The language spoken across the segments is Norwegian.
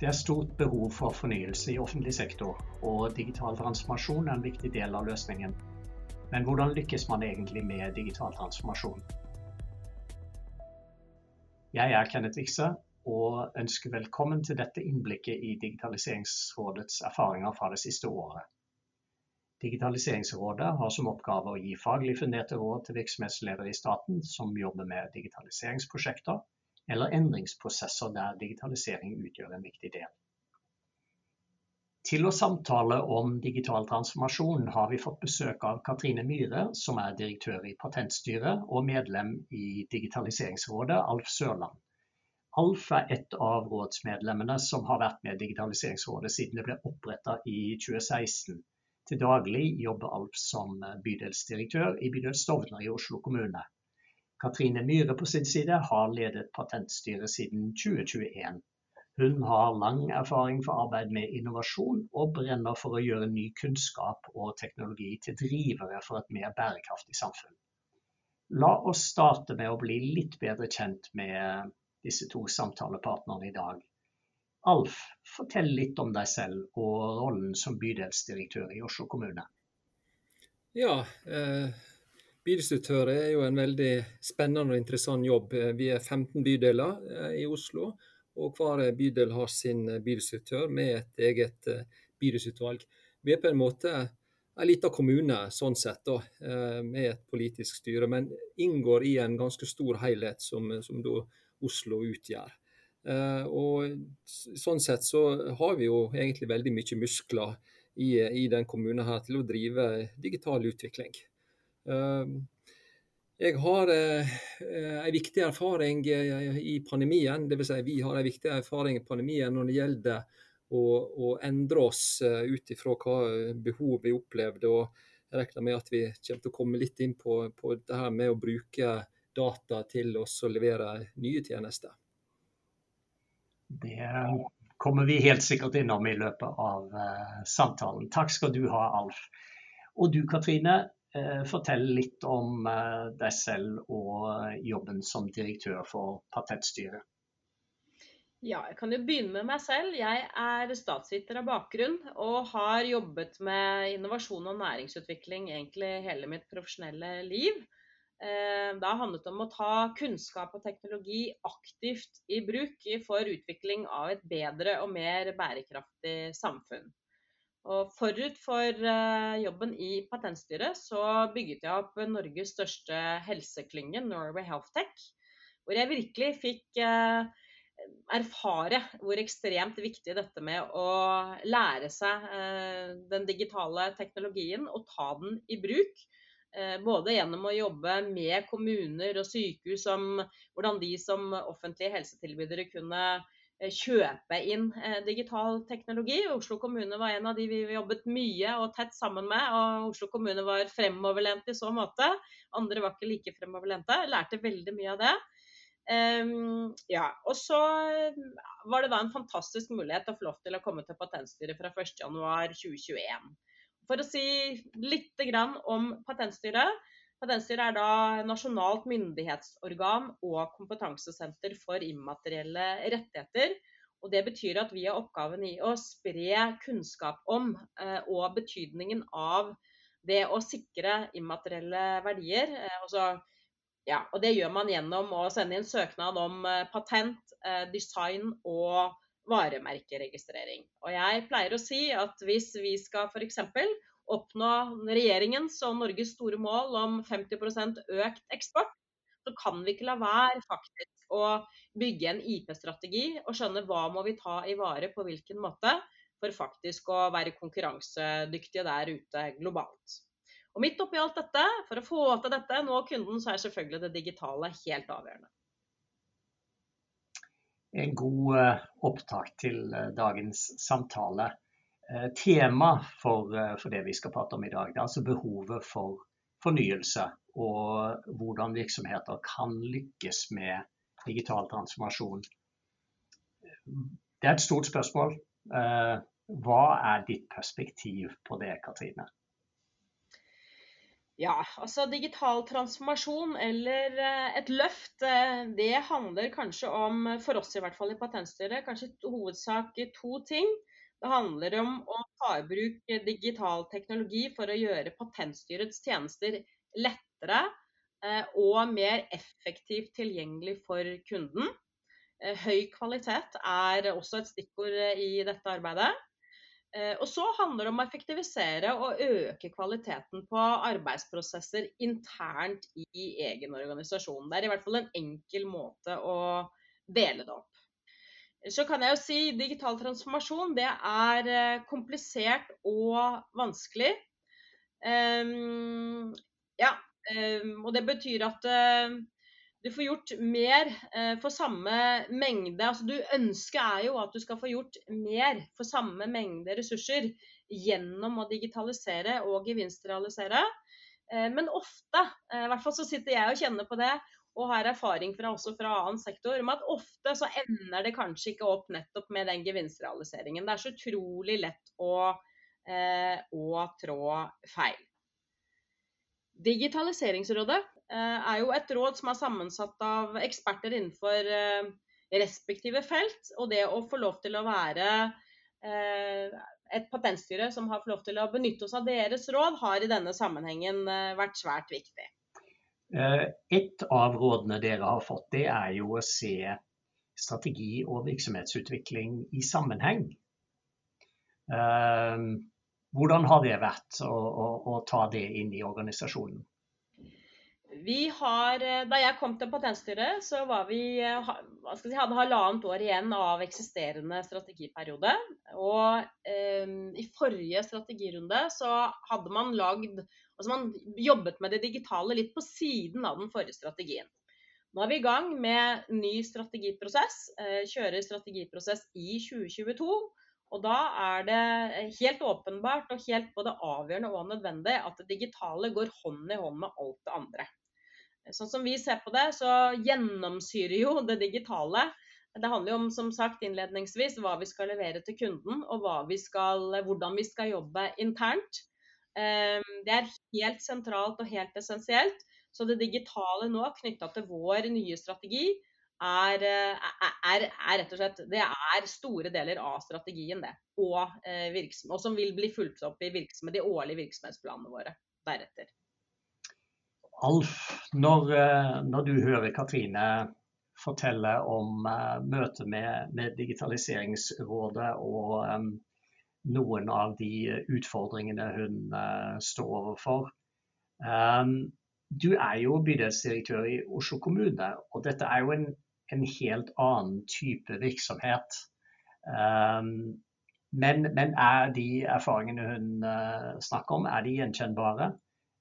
Det er stort behov for fornyelse i offentlig sektor, og digital transformasjon er en viktig del av løsningen. Men hvordan lykkes man egentlig med digital transformasjon? Jeg er Kenneth Wikse og ønsker velkommen til dette innblikket i Digitaliseringsrådets erfaringer fra det siste året. Digitaliseringsrådet har som oppgave å gi faglig funderte råd til virksomhetsledere i staten som jobber med digitaliseringsprosjekter, eller endringsprosesser der digitalisering utgjør en viktig del. Til å samtale om digital transformasjon har vi fått besøk av Katrine Myhre, som er direktør i Patentstyret og medlem i Digitaliseringsrådet, Alf Sørland. Alf er et av rådsmedlemmene som har vært med Digitaliseringsrådet siden det ble oppretta i 2016. Til daglig jobber Alf som bydelsdirektør i bydel Stovner i Oslo kommune. Katrine Myhre på sin side har ledet Patentstyret siden 2021. Hun har lang erfaring for arbeid med innovasjon, og brenner for å gjøre ny kunnskap og teknologi til drivere for et mer bærekraftig samfunn. La oss starte med å bli litt bedre kjent med disse to samtalepartnerne i dag. Alf, fortell litt om deg selv og rollen som bydelsdirektør i Oslo kommune. Ja, eh, Bydistributør er jo en veldig spennende og interessant jobb. Vi er 15 bydeler eh, i Oslo, og hver bydel har sin bydistributør med et eget eh, bydelsutvalg. Vi er på en måte en liten kommune sånn sett, da, eh, med et politisk styre, men inngår i en ganske stor helhet som, som Oslo utgjør. Og Sånn sett så har vi jo egentlig veldig mye muskler i, i den kommunen her til å drive digital utvikling. Ehm, jeg har eh, en viktig erfaring eh, i pandemien, dvs. Si vi har en viktig erfaring i pandemien når det gjelder å, å endre oss eh, ut ifra hva behov vi opplevde. og Jeg regner med at vi kommer til å komme litt inn på, på det her med å bruke data til oss å levere nye tjenester. Det kommer vi helt sikkert innom i løpet av samtalen. Takk skal du ha, Alf. Og du Katrine, fortell litt om eh, deg selv og jobben som direktør for Patentstyret. Ja, jeg kan jo begynne med meg selv. Jeg er statsviter av bakgrunn og har jobbet med innovasjon og næringsutvikling egentlig hele mitt profesjonelle liv. Eh, det har handlet om å ta kunnskap og teknologi aktivt i bruk for utvikling av et bedre og mer bærekraftig samfunn. Og forut for eh, jobben i Patentstyret så bygget jeg opp Norges største helseklynge, Norway Health Tech. Hvor jeg virkelig fikk eh, erfare hvor ekstremt viktig dette med å lære seg eh, den digitale teknologien og ta den i bruk. Både gjennom å jobbe med kommuner og sykehus om hvordan de som offentlige helsetilbydere kunne kjøpe inn eh, digital teknologi. Oslo kommune var en av de vi jobbet mye og tett sammen med. og Oslo kommune var fremoverlent i så måte. Andre var ikke like fremoverlente. Lærte veldig mye av det. Um, ja, og så eh, var det da en fantastisk mulighet å få lov til å komme til Patentstyret fra 1.1.2021. For å si litt om Patentstyret. Patentstyret er da nasjonalt myndighetsorgan og kompetansesenter for immaterielle rettigheter. Og Det betyr at vi har oppgaven i å spre kunnskap om eh, og betydningen av det å sikre immaterielle verdier. Eh, også, ja, og Det gjør man gjennom å sende inn søknad om eh, patent, design og varemerkeregistrering. Og Jeg pleier å si at hvis vi skal f.eks oppnå regjeringens og Norges store mål om 50% økt eksport, så kan vi ikke la være faktisk å bygge en IP-strategi og skjønne hva må vi ta i vare på hvilken måte for faktisk å være konkurransedyktige der ute globalt. Og Midt oppi alt dette, for å få til dette, nå kunden, så er selvfølgelig det digitale helt avgjørende. En god eh, opptak til eh, dagens samtale. Eh, tema for, eh, for, det vi skal prate om i dag. Det er altså behovet for fornyelse og hvordan virksomheter kan lykkes med digital transformasjon. Det er et stort spørsmål. Hva er ditt perspektiv på det, Katrine? Ja, altså digital transformasjon eller eh, et løft, eh, det handler kanskje om, for oss i hvert fall i Patentstyret, kanskje i hovedsak to ting. Det handler om å ta i bruk digital teknologi for å gjøre Patentstyrets tjenester lettere og mer effektivt tilgjengelig for kunden. Høy kvalitet er også et stikkord i dette arbeidet. Eh, og så handler det om å effektivisere og øke kvaliteten på arbeidsprosesser internt i egen organisasjon. Det er i hvert fall en enkel måte å dele det opp. Så kan jeg jo si digital transformasjon det er eh, komplisert og vanskelig. Um, ja, um, og det betyr at uh, du får gjort mer uh, for samme mengde. Altså, du ønsker er jo at du skal få gjort mer for samme mengde ressurser gjennom å digitalisere og gevinstrealisere. Uh, men ofte, i hvert fall så sitter jeg og kjenner på det, og har erfaring fra, også fra annen sektor, om at ofte så ender det kanskje ikke opp nettopp med den gevinstrealiseringen. Det er så utrolig lett å, eh, å trå feil. Digitaliseringsrådet Eh, er jo et råd som er sammensatt av eksperter innenfor eh, respektive felt. Og det å få lov til å være eh, et patentstyre som har fått lov til å benytte oss av deres råd, har i denne sammenhengen vært svært viktig. Et av rådene dere har fått, det er jo å se strategi og virksomhetsutvikling i sammenheng. Hvordan har det vært å, å, å ta det inn i organisasjonen? Vi har, eh, da jeg kom til Patentstyret, så vi, eh, si, hadde halvannet år igjen av eksisterende strategiperiode. Og eh, i forrige strategirunde så hadde man lagd Altså man jobbet med det digitale litt på siden av den forrige strategien. Nå er vi i gang med ny strategiprosess. Eh, kjører strategiprosess i 2022. Og da er det helt åpenbart og helt både avgjørende og nødvendig at det digitale går hånd i hånd med alt det andre. Sånn som vi ser på det, så gjennomsyrer jo det digitale. Det handler jo om som sagt innledningsvis hva vi skal levere til kunden, og vi skal, hvordan vi skal jobbe internt. Ehm, det er helt sentralt og helt essensielt. Så det digitale nå knytta til vår nye strategi er, er, er, er, rett og slett Det er store deler av strategien, det. Og, eh, og som vil bli fulgt opp i de årlige virksomhetsplanene våre deretter. Alf, når, eh, når, du hører Katrine fortelle om møtet med, med, Digitaliseringsrådet og noen av de utfordringene hun uh, står overfor. Um, du er jo bydelsdirektør i Oslo kommune, og dette er jo en, en helt annen type virksomhet. Um, men, men, er de erfaringene hun uh, snakker om, er de gjenkjennbare?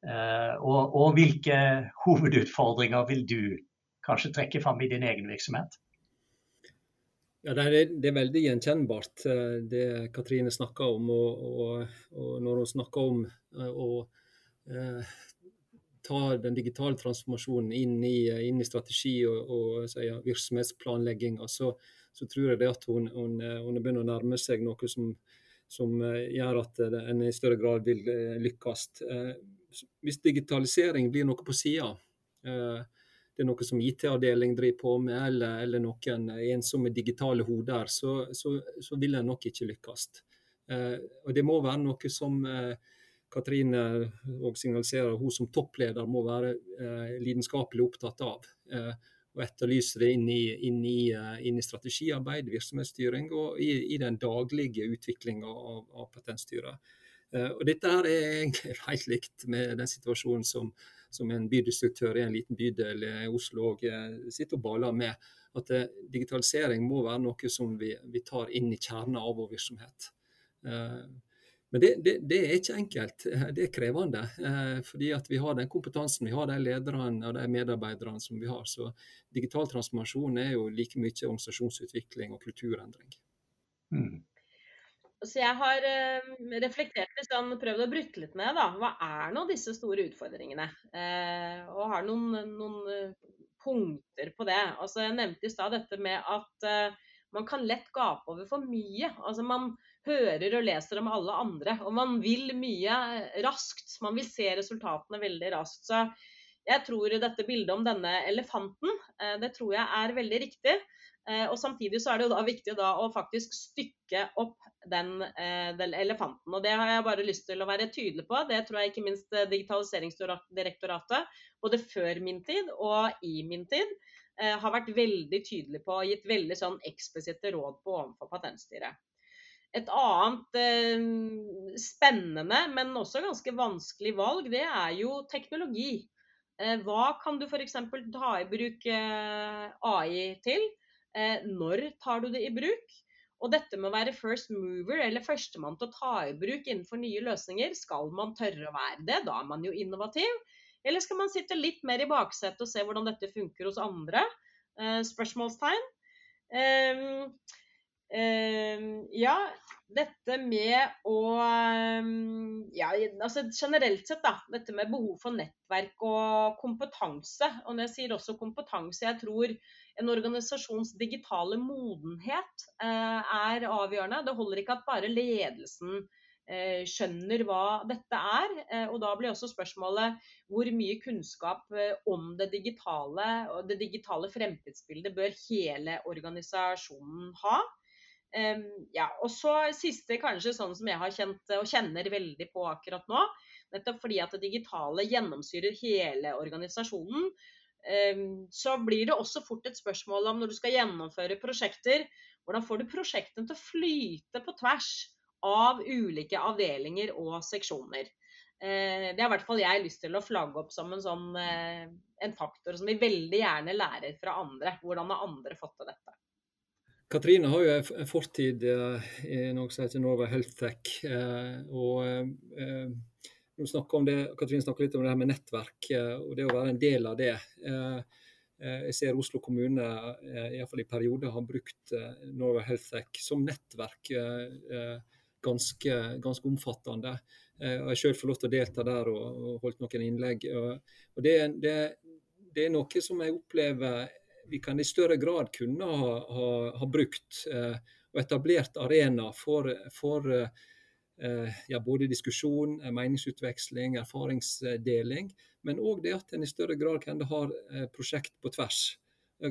Eh, og, og, hvilke hovedutfordringer vil du kanskje trekke fram i din egen virksomhet? Ja, det, er, det er veldig gjenkjennbart, eh, det Katrine snakker om. Og, og, og når hun snakker om eh, å eh, ta den digitale transformasjonen inn i, inn i strategi og, og ja, virksomhetsplanlegginga, så, så, tror jeg det at hun, hun, hun begynner å nærme seg noe som, som gjør at en i større grad vil lykkes hvis digitalisering blir noe på sida, eh, det er noe som IT-avdeling driver på med, eller, eller noen ensomme digitale hoder, så, så, så vil en nok ikke lykkes. Eh, og det må være noe som eh, Katrine og signaliserer hun som toppleder må være lidenskapelig opptatt av. og etterlyse det inn i, inn i, inn i strategiarbeid, virksomhetsstyring og i, i den daglige utviklinga av, av Patentstyret. Eh, og Dette er egentlig helt likt med den situasjonen som, som en bydistruktør i en liten bydel i Oslo og sitter og baler med. At eh, digitalisering må være noe som vi, vi tar inn i kjernen av vår virksomhet. Men det, det, det, er ikke enkelt. Det er krevende. Fordi at vi har den kompetansen, vi har de lederne og de medarbeiderne som vi har. Så digital transformasjon er jo like mye organisasjonsutvikling og kulturendring. Mm. Så jeg har eh, reflektert litt, sånn, prøvd å bryte litt ned. da. Hva er nå disse store utfordringene? Eh, og har noen, noen uh, punkter på det. Altså, jeg nevnte i stad dette med at man kan lett gape over for mye. Altså, man hører og leser om alle andre. Og man vil mye raskt. Man vil se resultatene veldig raskt. Så jeg tror dette bildet om denne elefanten, eh, det tror jeg er veldig riktig. Eh, og Samtidig så er det jo da viktig da å faktisk stykke opp den, eh, den, elefanten. og Det har jeg bare lyst til å være tydelig på. Det tror jeg ikke minst Digitaliseringsdirektoratet, både før min tid og i min tid, har vært veldig tydelig på og gitt veldig sånn eksplisitte råd på overfor Patentstyret. Et annet eh, spennende, men også ganske vanskelig valg, det er jo teknologi. Eh, hva kan du f.eks. ta i bruk eh, AI til? Eh, når tar du det i bruk? Og dette med å være first mover, eller førstemann til å ta i bruk innenfor nye løsninger, skal man tørre å være det? Da er man jo innovativ. Eller skal man sitte litt mer i baksetet og se hvordan dette funker hos andre? Eh, spørsmålstegn. Ehm, ja, dette med å ehm, ja, altså Generelt sett, da. Dette med behov for nettverk og kompetanse. Og når jeg sier også kompetanse, jeg tror en organisasjons digitale modenhet eh, er avgjørende. Det holder ikke at bare ledelsen eh, skjønner hva dette er. Eh, og da blir også spørsmålet hvor mye kunnskap om det digitale og det digitale fremtidsbildet bør hele organisasjonen ha. Ja, og så siste kanskje sånn som jeg har kjent og kjenner veldig på akkurat nå. Nettopp fordi at det digitale gjennomsyrer hele organisasjonen. Så blir det også fort et spørsmål om når du skal gjennomføre prosjekter, hvordan får du prosjektene til å flyte på tvers av ulike avdelinger og seksjoner. Uh, det har i hvert fall jeg lyst til å flagge opp som en, sånn, uh, en faktor som vi veldig gjerne lærer fra andre. Hvordan har andre fått til dette? Katrine har jo en fortid eh, i noe som heter Norway Health Tech. Og og snakker om det, Katrine snakker litt om det her med nettverk og det å være en del av det. Jeg ser Oslo kommune iallfall i perioder har brukt Norway Health Tech som nettverk ganske, ganske omfattende. Jeg har selv fått lov til å delta der og holdt noen innlegg. Og det, det, det er noe som jeg opplever vi kan i større grad kunne ha, ha, ha brukt eh, og etablert arena for, for eh, ja, både diskusjon, eh, meningsutveksling, erfaringsdeling. Men òg det at en i større grad kan ha eh, prosjekt på tvers.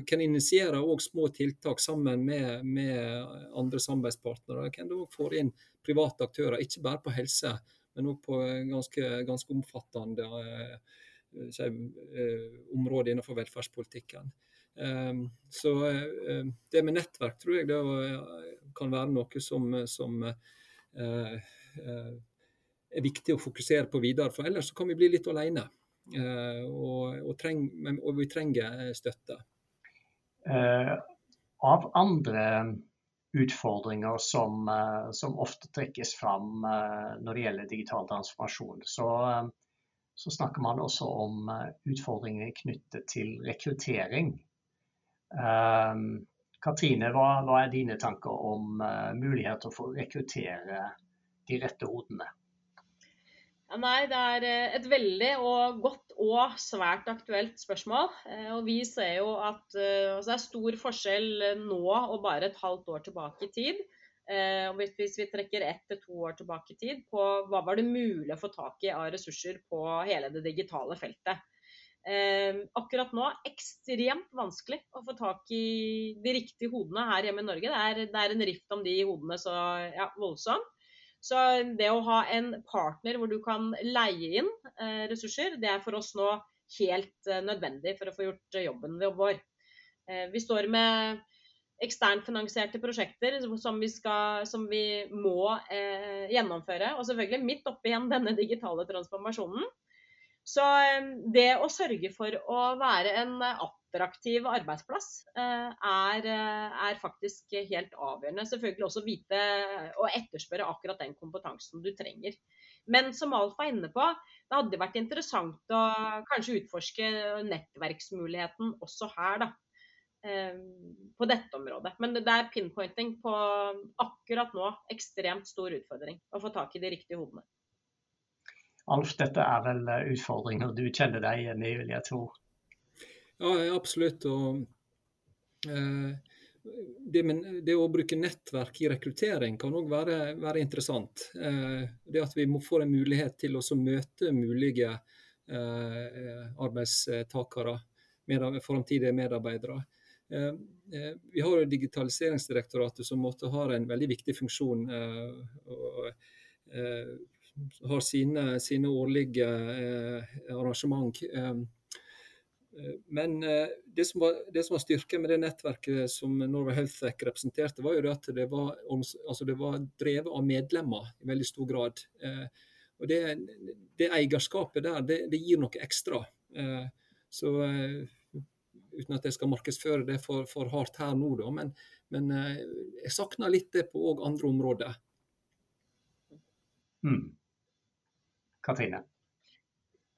Kan initiere små tiltak sammen med, med andre samarbeidspartnere. Kan òg få inn private aktører, ikke bare på helse, men òg på ganske, ganske omfattende eh, eh, områder innenfor velferdspolitikken. Ehm, så ehm, det med nettverk tror jeg det kan være noe som, som eh, eh, er viktig å fokusere på videre. For ellers kan vi bli litt alene. Eh, og, og, treng, og vi trenger støtte. Av andre utfordringer som, som, ofte trekkes fram når det gjelder digital transformasjon, så, så snakker man også om utfordringer knyttet til rekruttering Katrine, hva, hva, er dine tanker om uh, muligheter for å rekruttere de rette hodene? Ja, nei, Det er eh, et veldig og godt og svært aktuelt spørsmål. Eh, og Vi ser jo at altså det er stor forskjell nå og bare et halvt år tilbake i tid. Og hvis vi trekker ett til to år tilbake i tid, på hva var det mulig å få tak i av ressurser på hele det digitale feltet. Eh, akkurat nå ekstremt vanskelig å få tak i de riktige hodene her hjemme i Norge. Det er, det er en rift om de hodene så ja, voldsomt. Så det å ha en partner hvor du kan leie inn eh, ressurser, det er for oss nå helt eh, nødvendig for å få gjort jobben vår. Eh, vi står med eksternfinansierte prosjekter som vi, skal, som vi må eh, gjennomføre. Og selvfølgelig midt oppi igjen denne digitale transformasjonen. Så det å sørge for å være en attraktiv arbeidsplass eh, er, eh, er, faktisk helt avgjørende. Selvfølgelig også vite og etterspørre akkurat den kompetansen du trenger. Men som Alf var inne på, det hadde vært interessant å kanskje utforske nettverksmuligheten også her, da. På dette området. Men det er pinpointing på akkurat nå ekstremt stor utfordring å få tak i de riktige hodene. Alf, dette er vel eh, utfordringer du kjenner deg igjen i, vil jeg tro? Ja, absolutt. Og, eh, det, det, å bruke nettverk i rekruttering kan òg være, være, interessant. det at vi må få en mulighet til å møte mulige arbeidstakere, med, framtidige medarbeidere. Vi har jo Digitaliseringsdirektoratet som måtte har en veldig viktig funksjon. Har sine, sine årlige arrangement. Men det som, var, det var styrken med det nettverket som Norway Health Tech representerte, var jo at det var, altså det var drevet av medlemmer i veldig stor grad. Og det, det eierskapet der, det, det, gir noe ekstra. Så uten at jeg skal markedsføre det for, for hardt her nå, da, men, men jeg savner litt det på andre områder. Mm. Katrine?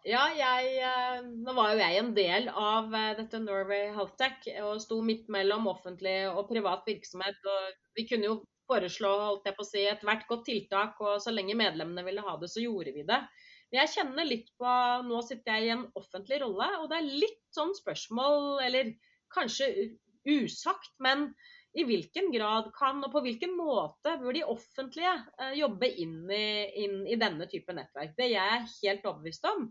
Ja, jeg, eh, nå var jo jeg en del av eh, dette Norway Health Tech og sto midt mellom offentlig og privat virksomhet. og Vi kunne jo foreslå holdt jeg på å si, ethvert godt tiltak, og så lenge medlemmene ville ha det, så gjorde vi det. Men jeg kjenner litt på Nå sitter jeg i en offentlig rolle, og det er litt sånn spørsmål, eller kanskje usagt, men i hvilken grad kan og på hvilken måte bør de offentlige eh, jobbe inn i, inn i, denne type nettverk. Det jeg er helt overbevist om,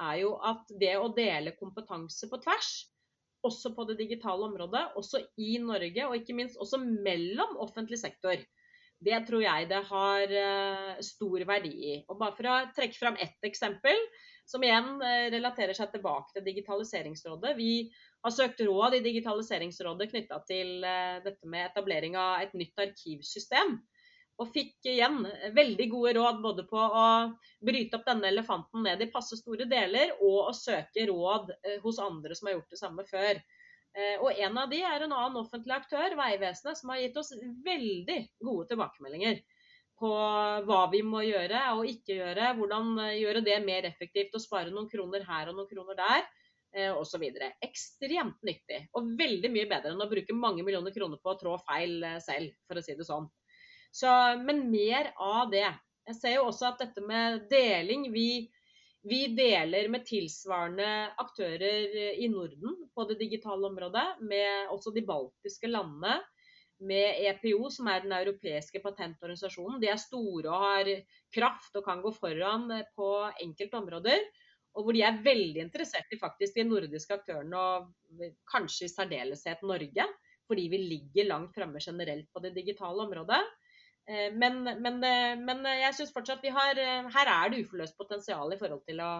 er jo at det å dele kompetanse på tvers, også på det digitale området, også i Norge, og ikke minst også mellom offentlig sektor, det tror jeg det har uh, stor verdi i. Og bare for å trekke fram ett eksempel, som igjen uh, relaterer seg tilbake til Digitaliseringsrådet. Vi har søkt råd i Digitaliseringsrådet knytta til uh, dette med etablering av et nytt arkivsystem. Og fikk igjen veldig gode råd både på å bryte opp denne elefanten ned i passe store deler, og å søke råd hos andre som har gjort det samme før. Eh, og en av de er en annen offentlig aktør, Vegvesenet, som har gitt oss veldig gode tilbakemeldinger på hva vi må gjøre og ikke gjøre. Hvordan eh, gjøre det mer effektivt og spare noen kroner her og noen kroner der. Eh, osv. Ekstremt nyttig og veldig mye bedre enn å bruke mange millioner kroner på å trå feil selv, for å si det sånn. Så, men mer av det. Jeg ser jo også at dette med deling vi vi deler med tilsvarende aktører i Norden på det digitale området, med også de baltiske landene, med EPO, som er den europeiske patentorganisasjonen. De er store og har kraft og kan gå foran på enkelte områder. Og hvor de er veldig interessert i faktisk de nordiske aktørene, og kanskje i særdeleshet Norge. Fordi vi ligger langt fremme generelt på det digitale området. Eh, men, men, eh, men eh, jeg syns fortsatt vi har Her er det uforløst potensial i forhold til å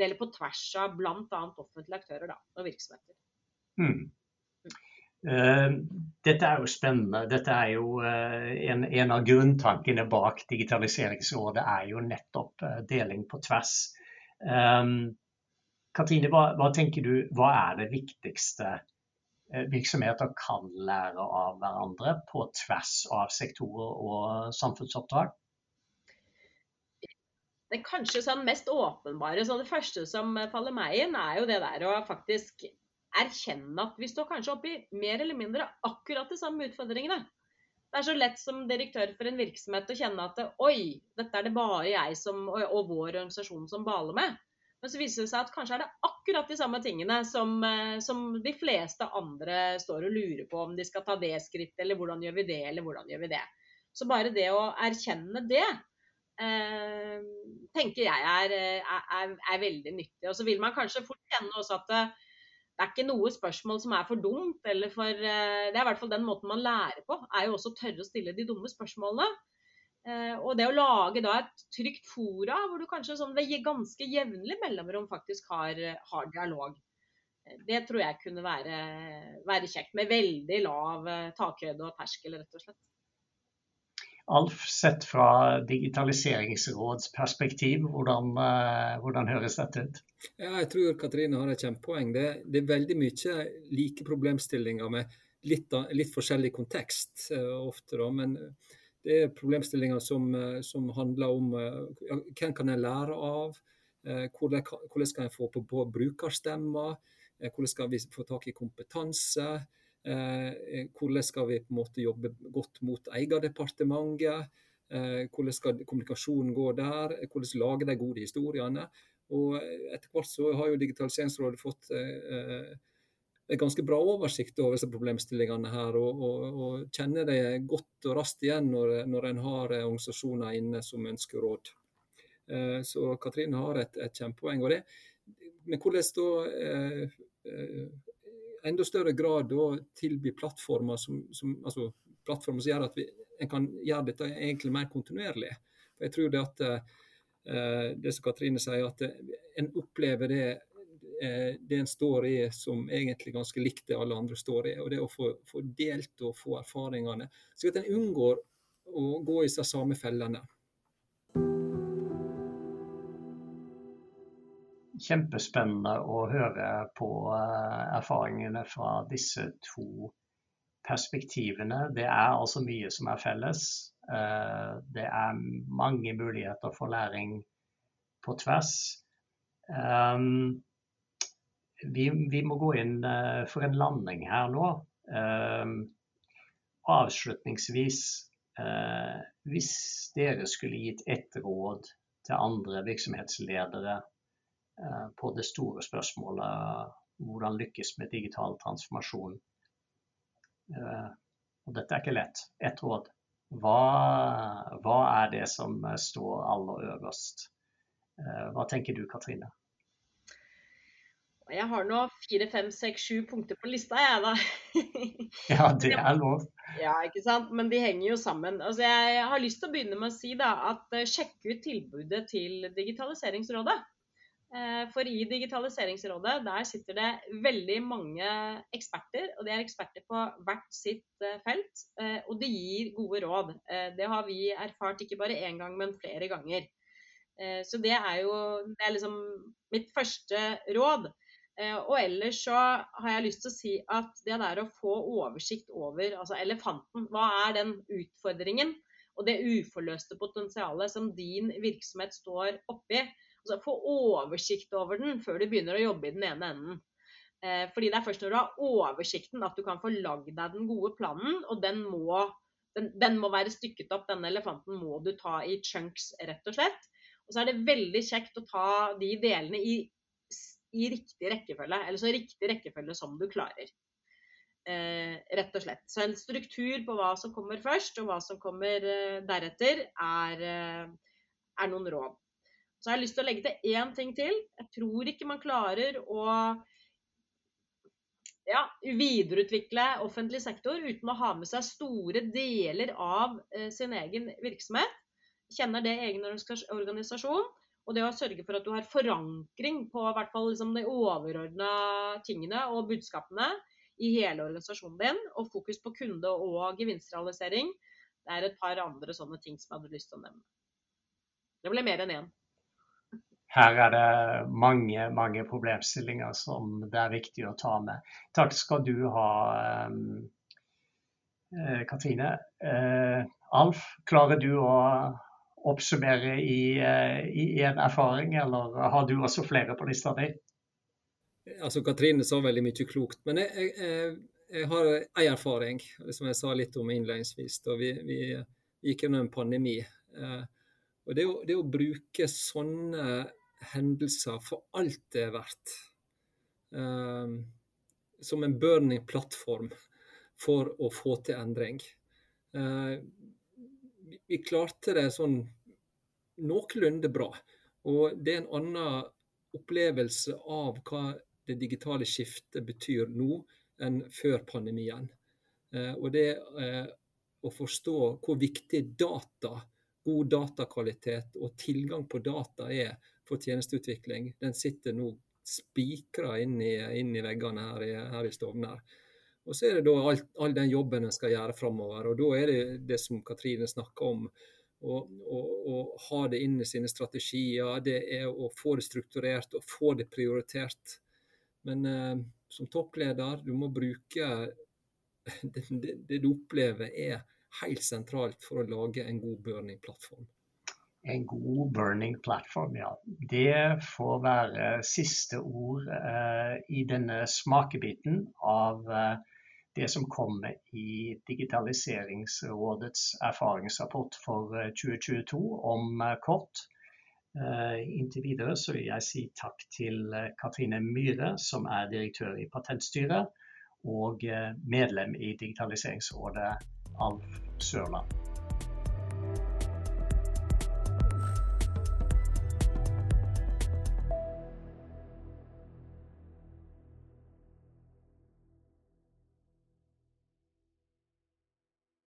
dele på tvers av bl.a. offentlige aktører da, og virksomheter. Hmm. Uh, dette er jo spennende. Dette er jo uh, en, en, av grunntankene bak Digitaliseringsrådet er jo nettopp uh, deling på tvers. Um, Katrine, hva, hva, tenker du, hva er det viktigste Eh, virksomheter kan lære av hverandre på tvers av sektorer og samfunnsoppdrag? Det kanskje sånn mest åpenbare, så det første som faller meg inn, er jo det der å faktisk erkjenne at vi står kanskje oppi mer eller mindre akkurat de samme utfordringene. Det er så lett som direktør for en virksomhet å kjenne at oi, dette er det bare jeg som, og, vår organisasjon som baler med. Men så viser det seg at kanskje er det akkurat de samme tingene som, eh, som, de fleste andre står og lurer på om de skal ta det skrittet, eller hvordan gjør vi det, eller hvordan gjør vi det. Så bare det å erkjenne det, eh, tenker jeg er, er, er, veldig nyttig. Og så vil man kanskje fort kjenne også at det, er ikke noe spørsmål som er for dumt, eller for eh, Det er i hvert fall den måten man lærer på, er jo også å tørre å stille de dumme spørsmålene. Eh, og det å lage da et trygt fora hvor du kanskje sånn ved ganske jevnlig mellomrom faktisk har, har, dialog, eh, det tror jeg kunne være, være, kjekt. Med veldig lav takhøyde og terskel, rett og slett. Alf, sett fra digitaliseringsrådsperspektiv, hvordan, hvordan høres dette ut? Ja, jeg tror Katrine har et kjempepoeng. Det, det, er veldig mye like problemstillinger med litt, litt forskjellig kontekst ofte. Da, men det er problemstillinger som, eh, som handler om ja, eh, hvem kan jeg lære av, eh, hvordan, hvordan skal jeg få på, på brukerstemmer, hvordan skal vi få tak i kompetanse, hvordan skal vi på en måte jobbe godt mot eierdepartementet, hvordan skal kommunikasjonen gå der, hvordan lage de gode historiene. Og Etter hvert så har jo Digitaliseringsrådet fått ganske bra oversikt over disse problemstillingene her, og, og, og kjenner det godt og raskt igjen når, når en har organisasjoner inne som ønsker råd. Eh, så Katrine har et, et kjempepoeng. og det men hvordan da eh, eh, enda større grad da tilby plattformer som, som, altså plattformer som gjør at vi, en kan gjøre dette egentlig mer kontinuerlig. For jeg tror det at eh, det som Katrine sier, at en opplever det Eh, det en står i som egentlig ganske likt det alle andre står i. og Det å få, få delt og få erfaringene, så at en unngår å gå i seg samme fellene. Kjempespennende å høre på eh, erfaringene fra disse to perspektivene. Det er altså mye som er felles. Eh, det er mange muligheter for læring på tvers. Um, vi, vi, må gå inn for en landing her nå. Avslutningsvis, hvis dere skulle gitt ett råd til andre virksomhetsledere eh, på det store spørsmålet hvordan lykkes med digital transformasjon. Og dette er ikke lett. Ett råd. Hva, hva er det som står aller øverst? Hva tenker du, Katrine? Jeg har nå fire, fem, seks, sju punkter på lista, jeg da. ja, det er lov. Ja, ikke sant. Men de henger jo sammen. Altså, jeg har lyst til å begynne med å si da, at sjekk ut tilbudet til Digitaliseringsrådet. Uh, for i Digitaliseringsrådet der sitter det veldig mange eksperter. Og de er eksperter på hvert sitt uh, felt. og de gir gode råd. det har vi erfart ikke bare én gang, men flere ganger. Så det er jo det er liksom mitt første råd. Eh, og ellers så har jeg lyst til å si at det der å få oversikt over altså elefanten, hva er den utfordringen og det uforløste potensialet som din virksomhet står oppi? Altså Få oversikt over den før du begynner å jobbe i den ene enden. Eh, fordi det er først når du har oversikten at du kan få lagd deg den gode planen, og den må, den, den må være stykket opp. Denne elefanten må du ta i chunks, rett og slett. Og så er det veldig kjekt å ta de delene i i riktig rekkefølge, eller så riktig rekkefølge som du klarer. Eh, rett og slett. Så en struktur på hva som kommer først, og hva som kommer eh, deretter, er, eh, er, noen råd. Så jeg har lyst til å legge til én ting til. Jeg tror ikke man klarer å ja, videreutvikle offentlig sektor uten å ha med seg store deler av eh, sin egen virksomhet. Kjenner det egen organisasjon. Og det å sørge for at du har forankring på hvert fall liksom de overordna tingene og budskapene i hele organisasjonen din, og fokus på kunde- og gevinstrealisering, det er et par andre sånne ting som jeg hadde lyst til å nevne. Det ble mer enn én. Her er det mange, mange problemstillinger som det er viktig å ta med. Takk skal du ha, eh, Katrine. Eh, Alf, klarer du å oppsummere i, eh, i en erfaring, eller har du også flere på lista di? Altså, Katrine sa veldig mye klokt, men jeg, jeg, jeg har en erfaring som jeg sa litt om innledningsvis. da Vi, vi gikk gjennom en pandemi. Og det å, det å, bruke sånne hendelser for alt det er verdt, Um, som en burning plattform for å få til endring vi klarte det sånn noenlunde bra. Og det er en annen opplevelse av hva det digitale skiftet betyr nå enn før pandemien. Uh, og det uh, å forstå hvor viktig data, god datakvalitet og tilgang på data er for tjenesteutvikling, den sitter nå spikra inn, inn, i veggene her i, her i Stovner. Og så er det da all, all den jobben en skal gjøre framover. Og da er det det som Katrine snakker om. Å, ha det inn i sine strategier, det er å få det strukturert og få det prioritert. Men eh, som toppleder, du må bruke det, det, det, du opplever er helt sentralt for å lage en god burning-plattform. En god burning platform, ja. Det får være siste ord eh, i denne smakebiten av eh, det som kommer i Digitaliseringsrådets erfaringsrapport for 2022 eh, om eh, kort. Uh, inntil videre så vil jeg si takk til Katrine Myhre, som er direktør i Patentstyret, og medlem i Digitaliseringsrådet Alf Sørland.